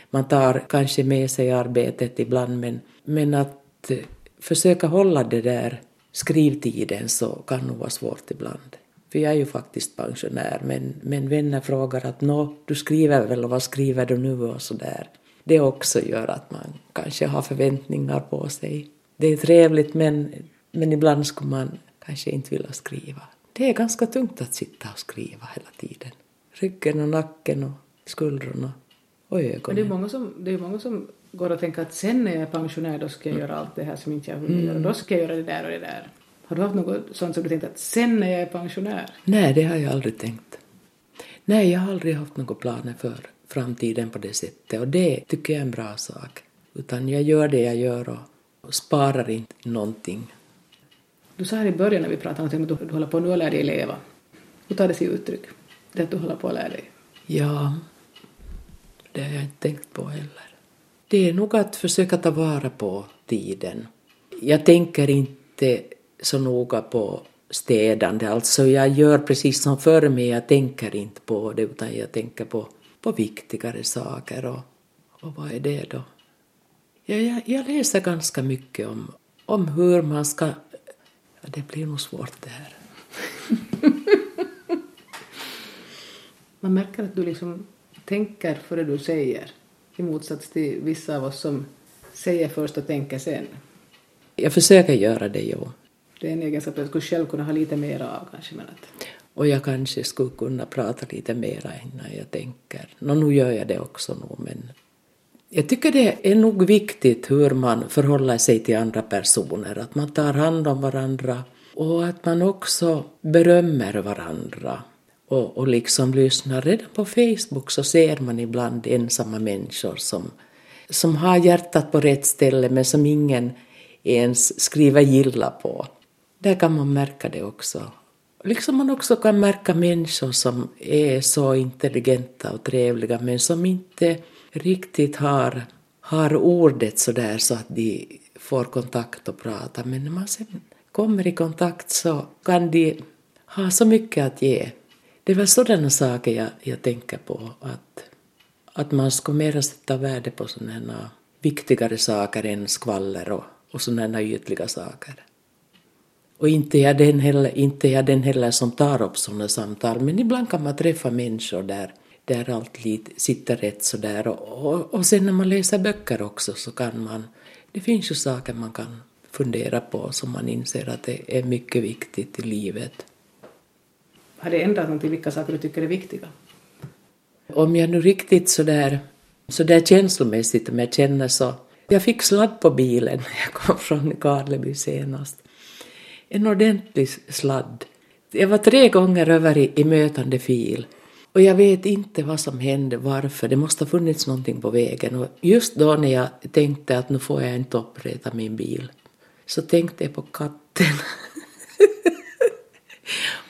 A: Man tar kanske med sig arbetet ibland men, men att eh, försöka hålla det där skrivtiden så kan nog vara svårt ibland. För jag är ju faktiskt pensionär men, men vänner frågar att nå, du skriver väl och vad skriver du nu och sådär. Det också gör att man kanske har förväntningar på sig. Det är trevligt men, men ibland skulle man kanske inte vilja skriva. Det är ganska tungt att sitta och skriva hela tiden. Ryggen och nacken och skuldrorna och ögonen.
C: Men det är många som, det är många som går och tänker att sen när jag är pensionär då ska jag göra allt det här som inte jag hunnit
A: Mm.
C: göra. Då ska jag göra det där och det där. Har du haft något sånt som du tänkt att sen när jag är pensionär?
A: Nej, det har jag aldrig tänkt. Nej, jag har aldrig haft några planer för framtiden på det sättet och det tycker jag är en bra sak. Utan jag gör det jag gör och, sparar inte någonting.
C: Du sa här i början när vi pratade om att du, du håller på nu att lära dig leva. Hur tar det sig uttryck? Det att du håller på att lära dig.
A: Ja, det har jag inte tänkt på heller. Det är nog att försöka ta vara på tiden. Jag tänker inte så noga på städande, alltså jag gör precis som förr men jag tänker inte på det utan jag tänker på, på viktigare saker och, och vad är det då? Ja, jag, jag läser ganska mycket om, om hur man ska... Ja, det blir nog svårt det här.
C: Man märker att du liksom tänker före du säger. I motsats till vissa av oss som säger först och tänker sen.
A: Jag försöker göra det, jo.
C: Det är en egenskap jag skulle själv kunna ha lite mer av kanske. Men att,
A: Och jag kanske skulle kunna prata lite mera innan jag tänker. Nå, nu gör jag det också nog, men jag tycker det är nog viktigt hur man förhåller sig till andra personer, att man tar hand om varandra och att man också berömmer varandra och, och liksom lyssnar. Redan på Facebook så ser man ibland ensamma människor som, som har hjärtat på rätt ställe men som ingen ens skriver gilla på. Där kan man märka det också. Liksom man också kan märka människor som är så intelligenta och trevliga men som inte riktigt har, har ordet så där så att de får kontakt och prata. Men när man sen kommer i kontakt så kan de ha så mycket att ge. Det är väl sådana saker jag, jag tänker på. Att, att man skulle mera sätta värde på sådana viktigare saker än skvaller och, och sådana ytliga saker. Och inte är den heller, inte är den heller som tar upp sådana samtal, men ibland kan man träffa människor där, där allt lite sitter rätt sådär. Och, och, och sen när man läser böcker också så kan man, det finns ju saker man kan fundera på som man inser att det är mycket viktigt i livet.
C: har det ändrat någonting vilka saker du tycker är viktiga?
A: Om jag nu riktigt sådär, sådär känslomässigt om jag känner så, jag fick sladd på bilen när jag kom från Karleby senast. En ordentlig sladd. Jag var tre gånger över i, i mötande fil. Och jag vet inte vad som hände, varför. Det måste ha funnits någonting på vägen. Och just då när jag tänkte att nu får jag inte uppreta min bil, så tänkte jag på katten.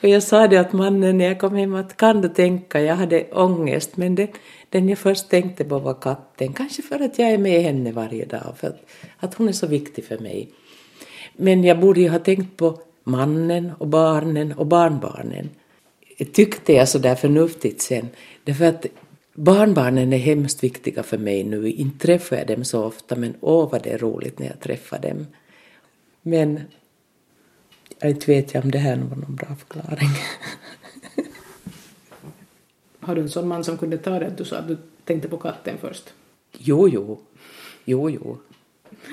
A: och jag sa det åt mannen när jag kom hem att kan du tänka, jag hade ångest, men det, den jag först tänkte på var katten. Kanske för att jag är med henne varje dag, för att, att hon är så viktig för mig. Men jag borde ju ha tänkt på mannen och barnen och barnbarnen. Tyckte jag så där förnuftigt sen. Därför att barnbarnen är hemskt viktiga för mig nu. Inte träffar jag dem så ofta, men åh vad det är roligt när jag träffar dem. Men jag inte vet jag om det här var någon bra förklaring.
C: Har du en sån man som kunde ta det du sa att du tänkte på katten först?
A: Jo, jo. Jo, jo.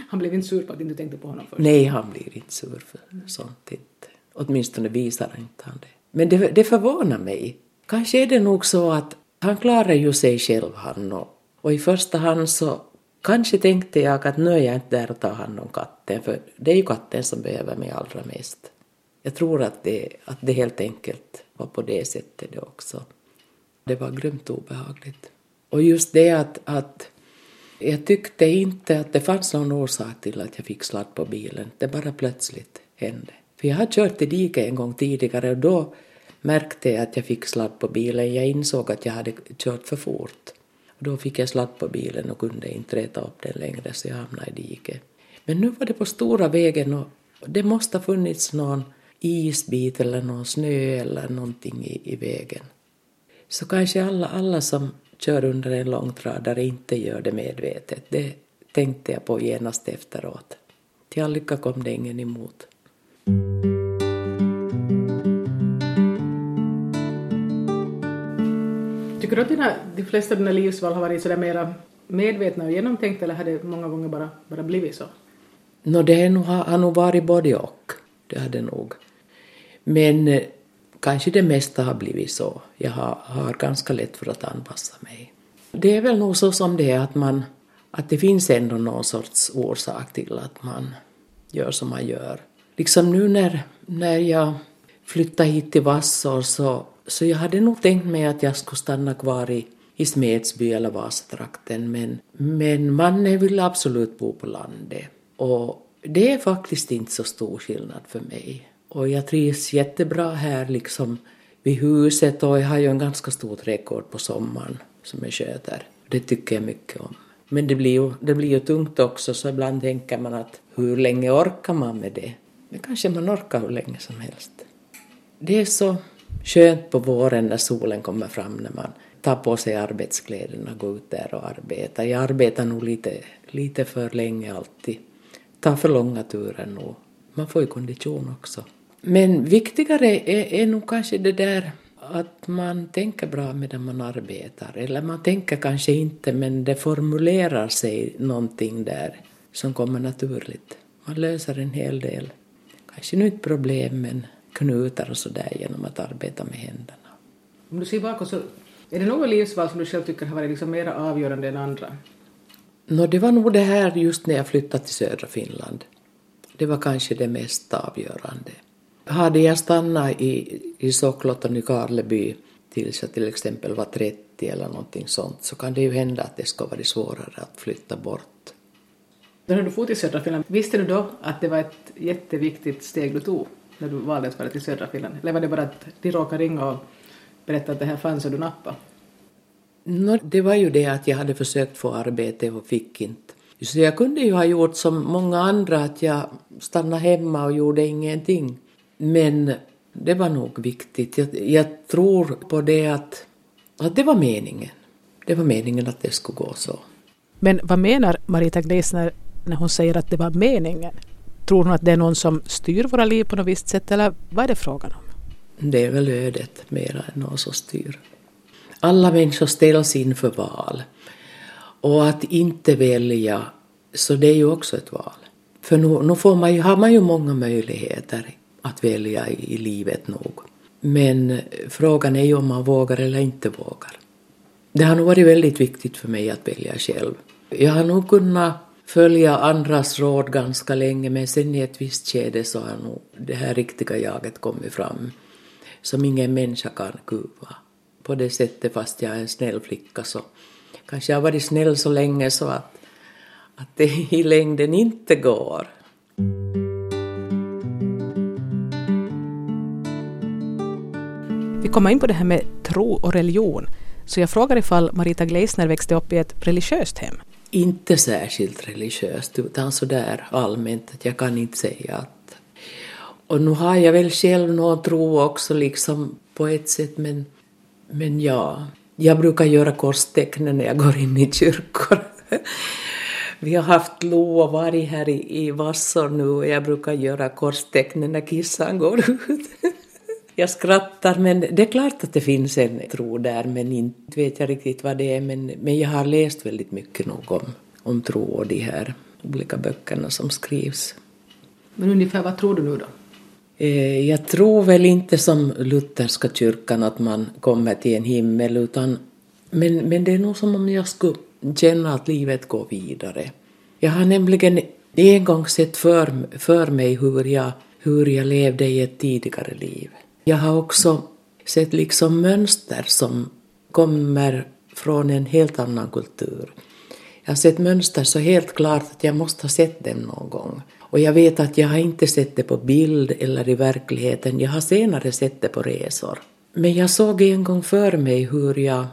C: Han blev inte sur på att du inte tänkte på honom först?
A: Nej, han blir inte sur för sånt inte. Åtminstone visar inte han det. Men det, det förvånar mig. Kanske är det nog så att han klarar ju sig själv han och, och i första hand så kanske tänkte jag att nu är jag inte där och tar hand om katten för det är ju katten som behöver mig allra mest. Jag tror att det, att det helt enkelt var på det sättet det också. Det var grymt obehagligt. Och just det att, att jag tyckte inte att det fanns någon orsak till att jag fick sladd på bilen. Det bara plötsligt hände. För jag hade kört i diket en gång tidigare och då märkte jag att jag fick sladd på bilen. Jag insåg att jag hade kört för fort. Och då fick jag sladd på bilen och kunde inte räta upp den längre så jag hamnade i diket. Men nu var det på stora vägen och det måste ha funnits någon isbit eller någon snö eller någonting i, i vägen. Så kanske alla, alla som kör under en långtradare inte gör det medvetet. Det tänkte jag på genast efteråt. Till all lycka kom det ingen emot.
C: Tycker du att dina, de flesta av dina livsval har varit sådär mera medvetna och genomtänkta eller har det många gånger bara, bara blivit så?
A: Nå, no, det nog, har nog varit både och. Det har det nog. Men eh, kanske det mesta har blivit så. Jag har, har ganska lätt för att anpassa mig. Det är väl nog så som det är att man att det finns ändå någon sorts orsak till att man gör som man gör. Liksom nu när, när jag flyttade hit till Vassor så, så jag hade nog tänkt mig att jag skulle stanna kvar i, i Smedsby eller Vasatrakten men, men mannen ville absolut bo på landet. Och det är faktiskt inte så stor skillnad för mig. Och jag trivs jättebra här liksom vid huset och jag har ju en ganska stor trädgård på sommaren som jag sköter. Det tycker jag mycket om. Men det blir, ju, det blir ju tungt också så ibland tänker man att hur länge orkar man med det? Men kanske man orkar hur länge som helst. Det är så skönt på våren när solen kommer fram när man tar på sig arbetskläderna och går ut där och arbetar. Jag arbetar nog lite, lite för länge alltid. Tar för långa turer nog. Man får ju kondition också. Men viktigare är, är nog kanske det där att man tänker bra medan man arbetar. Eller man tänker kanske inte men det formulerar sig någonting där som kommer naturligt. Man löser en hel del, kanske nu inte problem men knutar och sådär genom att arbeta med händerna.
C: Om du ser bakåt så är det något livsval som du själv tycker har varit liksom mer avgörande än andra?
A: No, det var nog det här just när jag flyttade till södra Finland. Det var kanske det mest avgörande. Hade jag stannat i, i Soklot och Nykarleby tills jag till exempel var 30 eller någonting sånt så kan det ju hända att det ska vara svårare att flytta bort.
C: När du for till södra Finland, visste du då att det var ett jätteviktigt steg du tog när du valde att fara till södra Finland? Eller var det bara att de råkade ringa och berätta att det här fanns och du nappade?
A: No, det var ju det att jag hade försökt få arbete och fick inte. Så jag kunde ju ha gjort som många andra, att jag stannade hemma och gjorde ingenting. Men det var nog viktigt. Jag, jag tror på det att, att det var meningen. Det var meningen att det skulle gå så.
B: Men vad menar Marita Gleisner när hon säger att det var meningen? Tror hon att det är någon som styr våra liv på något visst sätt eller vad är det frågan om?
A: Det är väl ödet mera än någon som styr. Alla människor ställs inför val. Och att inte välja, så det är ju också ett val. För nu, nu får man ju, har man ju många möjligheter att välja i, livet nog. Men frågan är ju om man vågar eller inte vågar. Det har nog varit väldigt viktigt för mig att välja själv. Jag har nog kunnat följa andras råd ganska länge men sen i ett visst skede så har nog det här riktiga jaget kommit fram som ingen människa kan kuva. På det sättet fast jag är en snäll flicka så kanske jag har varit snäll så länge så att, att det i längden inte går.
B: Vi kommer in på det här med tro och religion. Så jag frågar ifall Marita Gleisner växte upp i ett religiöst hem?
A: Inte särskilt religiöst, utan så där allmänt att jag kan inte säga att... Och nu har jag väl själv någon tro också liksom på ett sätt, men, men ja, jag brukar göra korstecknen när jag går in i kyrkor. Vi har haft lo och varg här i, i Vassor nu och jag brukar göra korstecknen när kissan går ut. Jag skrattar, men det är klart att det finns en tro där, men inte vet jag riktigt vad det är. Men, men jag har läst väldigt mycket nog om, om tro och de här olika böckerna som skrivs.
C: Men ungefär vad tror du nu då?
A: Eh, jag tror väl inte som lutherska kyrkan att man kommer till en himmel, utan, men, men det är nog som om jag skulle känna att livet går vidare. Jag har nämligen en gång sett för, för mig hur jag, hur jag levde i ett tidigare liv. Jag har också sett liksom mönster som kommer från en helt annan kultur. Jag har sett mönster så helt klart att jag måste ha sett dem någon gång. Och jag vet att jag har inte sett det på bild eller i verkligheten, jag har senare sett det på resor. Men jag såg en gång för mig hur jag,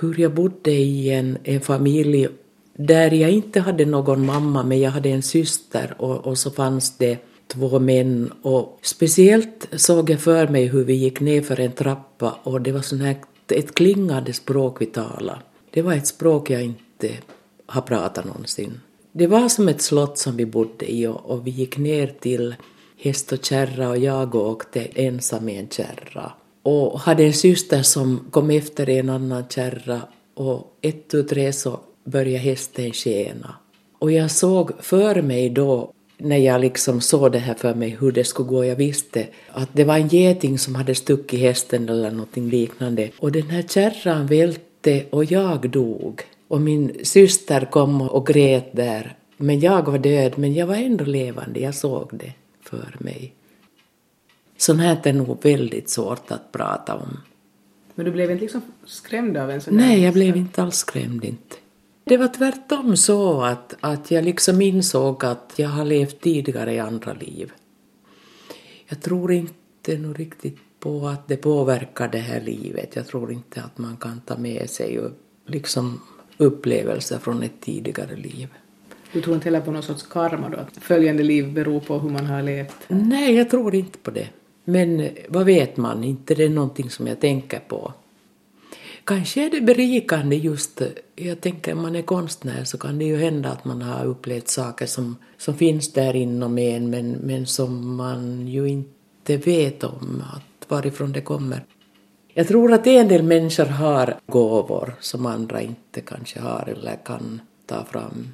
A: hur jag bodde i en, en familj där jag inte hade någon mamma men jag hade en syster och, och så fanns det två män och speciellt såg jag för mig hur vi gick ner för en trappa och det var sån här, ett klingande språk vi talade. Det var ett språk jag inte har pratat någonsin. Det var som ett slott som vi bodde i och, och vi gick ner till häst och kärra och jag åkte ensam i en kärra. Och hade en syster som kom efter i en annan kärra och ett tu tre så började hästen skena. Och jag såg för mig då, när jag liksom såg det här för mig, hur det skulle gå, jag visste att det var en geting som hade stuckit hästen eller någonting liknande. Och den här kärran välte och jag dog. Och min syster kom och grät där. Men jag var död, men jag var ändå levande, jag såg det för mig. Sånt här är nog väldigt svårt att prata om.
C: Men du blev inte liksom skrämd av en sån
A: Nej, jag blev inte alls skrämd inte. Det var tvärtom så att, att jag liksom insåg att jag har levt tidigare i andra liv. Jag tror inte nog riktigt på att det påverkar det här livet. Jag tror inte att man kan ta med sig liksom upplevelser från ett tidigare liv.
C: Du tror inte heller på någon sorts karma då, att följande liv beror på hur man har levt?
A: Nej, jag tror inte på det. Men vad vet man, inte det är någonting som jag tänker på. Kanske är det berikande just, jag tänker om man är konstnär så kan det ju hända att man har upplevt saker som, som finns där inom en men, men som man ju inte vet om, att varifrån det kommer. Jag tror att en del människor har gåvor som andra inte kanske har eller kan ta fram.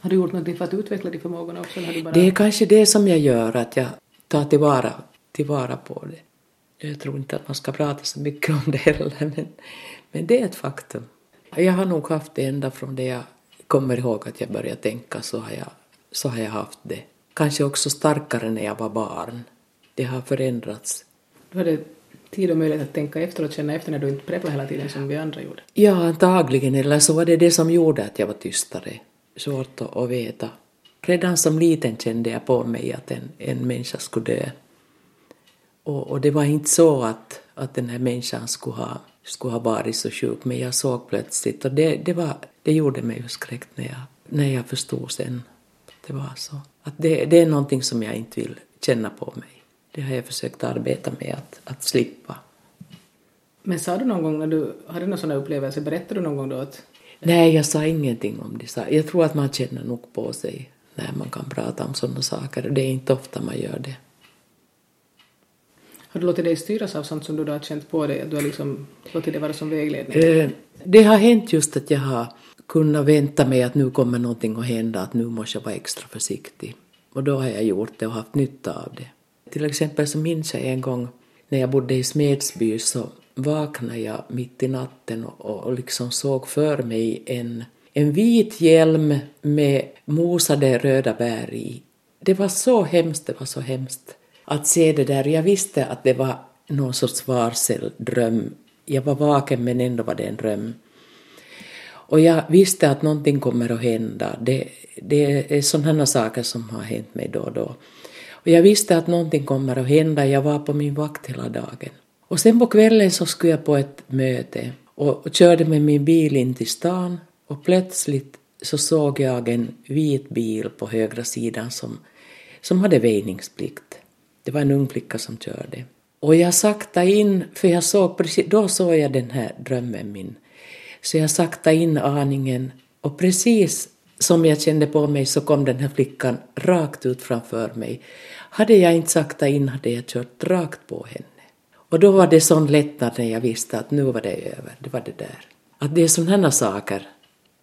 C: Har du gjort någonting för att utveckla de förmågorna också? Eller har du bara...
A: Det är kanske det som jag gör, att jag tar tillvara, tillvara på det. Jag tror inte att man ska prata så mycket om det heller, men, men det är ett faktum. Jag har nog haft det ända från det jag kommer ihåg att jag började tänka så har jag, så har jag haft det. Kanske också starkare när jag var barn. Det har förändrats.
C: Du hade tid och möjlighet att tänka efter och känna efter när du inte prepplade hela tiden som vi andra gjorde?
A: Ja, antagligen. Eller så var det det som gjorde att jag var tystare. Svårt att, veta. Redan som liten kände jag på mig att en, en människa skulle dö. Och, och det var inte så att, att den här människan skulle ha, skulle ha varit så sjuk, men jag såg plötsligt och det, det, var, det gjorde mig förskräckt när jag, när jag förstod sen att det var så. Att det, det är någonting som jag inte vill känna på mig. Det har jag försökt arbeta med att, att slippa.
C: Men sa du någon gång när du hade någon sån upplevelse, berättade du någon gång då att...
A: Nej, jag sa ingenting om det. Jag tror att man känner nog på sig när man kan prata om sådana saker. Det är inte ofta man gör det.
C: Har du låtit dig styras av sånt som du då har känt på dig? Att du har liksom låtit det vara som vägledning?
A: Eh, det har hänt just att jag har kunnat vänta mig att nu kommer någonting att hända, att nu måste jag vara extra försiktig. Och då har jag gjort det och haft nytta av det. Till exempel så minns jag en gång när jag bodde i Smedsby så vaknade jag mitt i natten och, och liksom såg för mig en, en vit hjälm med mosade röda bär i. Det var så hemskt, det var så hemskt att se det där. Jag visste att det var någon sorts varseldröm. Jag var vaken men ändå var det en dröm. Och jag visste att någonting kommer att hända. Det, det är sådana saker som har hänt mig då och då. Och jag visste att någonting kommer att hända, jag var på min vakt hela dagen. Och sen på kvällen så skulle jag på ett möte och, och körde med min bil in till stan och plötsligt så såg jag en vit bil på högra sidan som, som hade väjningsplikt. Det var en ung flicka som körde. Och jag saktade in, för jag såg precis, då såg jag den här drömmen min. Så jag saktade in aningen och precis som jag kände på mig så kom den här flickan rakt ut framför mig. Hade jag inte saktat in hade jag kört rakt på henne. Och då var det sån lättnad när jag visste att nu var det över, det var det där. Att det är sådana saker.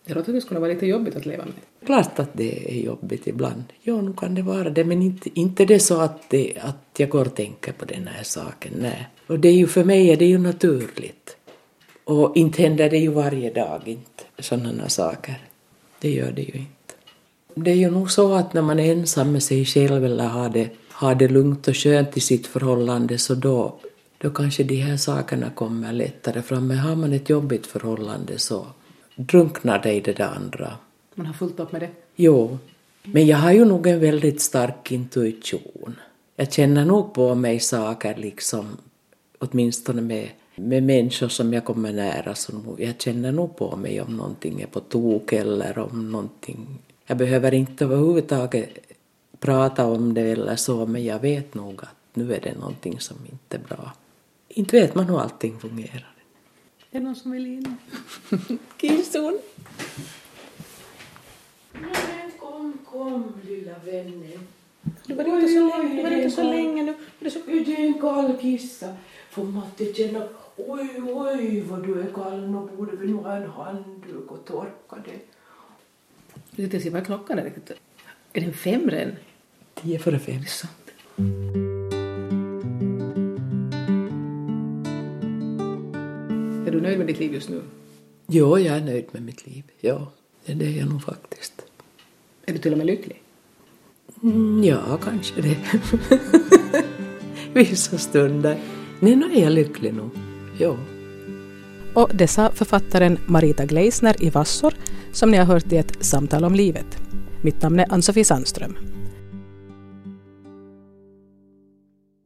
C: Det låter som det skulle vara lite jobbigt att leva med.
A: Klart att det är jobbigt ibland. Ja, nu kan det vara det, men inte, inte det så att, det, att jag går och tänker på den här saken, nej. Och det är ju för mig är det ju naturligt. Och inte händer det ju varje dag, inte sådana saker. Det gör det ju inte. Det är ju nog så att när man är ensam med sig själv eller har det, har det lugnt och skönt i sitt förhållande så då, då kanske de här sakerna kommer lättare fram. Men har man ett jobbigt förhållande så drunknar det i det där andra.
C: Man har fullt upp med det.
A: Jo, men jag har ju nog en väldigt stark intuition. Jag känner nog på mig saker liksom, åtminstone med, med människor som jag kommer nära. Så jag känner nog på mig om någonting är på tok eller om någonting... Jag behöver inte överhuvudtaget prata om det eller så, men jag vet nog att nu är det någonting som inte är bra. Inte vet man hur allting fungerar.
C: Är det någon som vill in?
A: Kissun! Men kom, kom lilla vännen.
C: Du var inte så länge, du var inte så länge nu. Det är
A: du en kall kissa? Får Matti känna oj, oj vad du är kall, nu borde vi nog ha en handduk och torka det.
C: Jag se vad klockan är riktigt. Är den fem redan?
A: Tio före fem.
C: Det är sant. Är du nöjd med ditt liv just nu?
A: Jo, jag är nöjd med mitt liv. Ja, det är jag nog faktiskt.
C: Är du till och med lycklig?
A: Mm, ja, kanske det. Vissa stunder. Nej, nu är jag lycklig nog. Ja.
B: Och det sa författaren Marita Gleisner i Vassor som ni har hört i ett samtal om livet. Mitt namn är Ann-Sofie Sandström.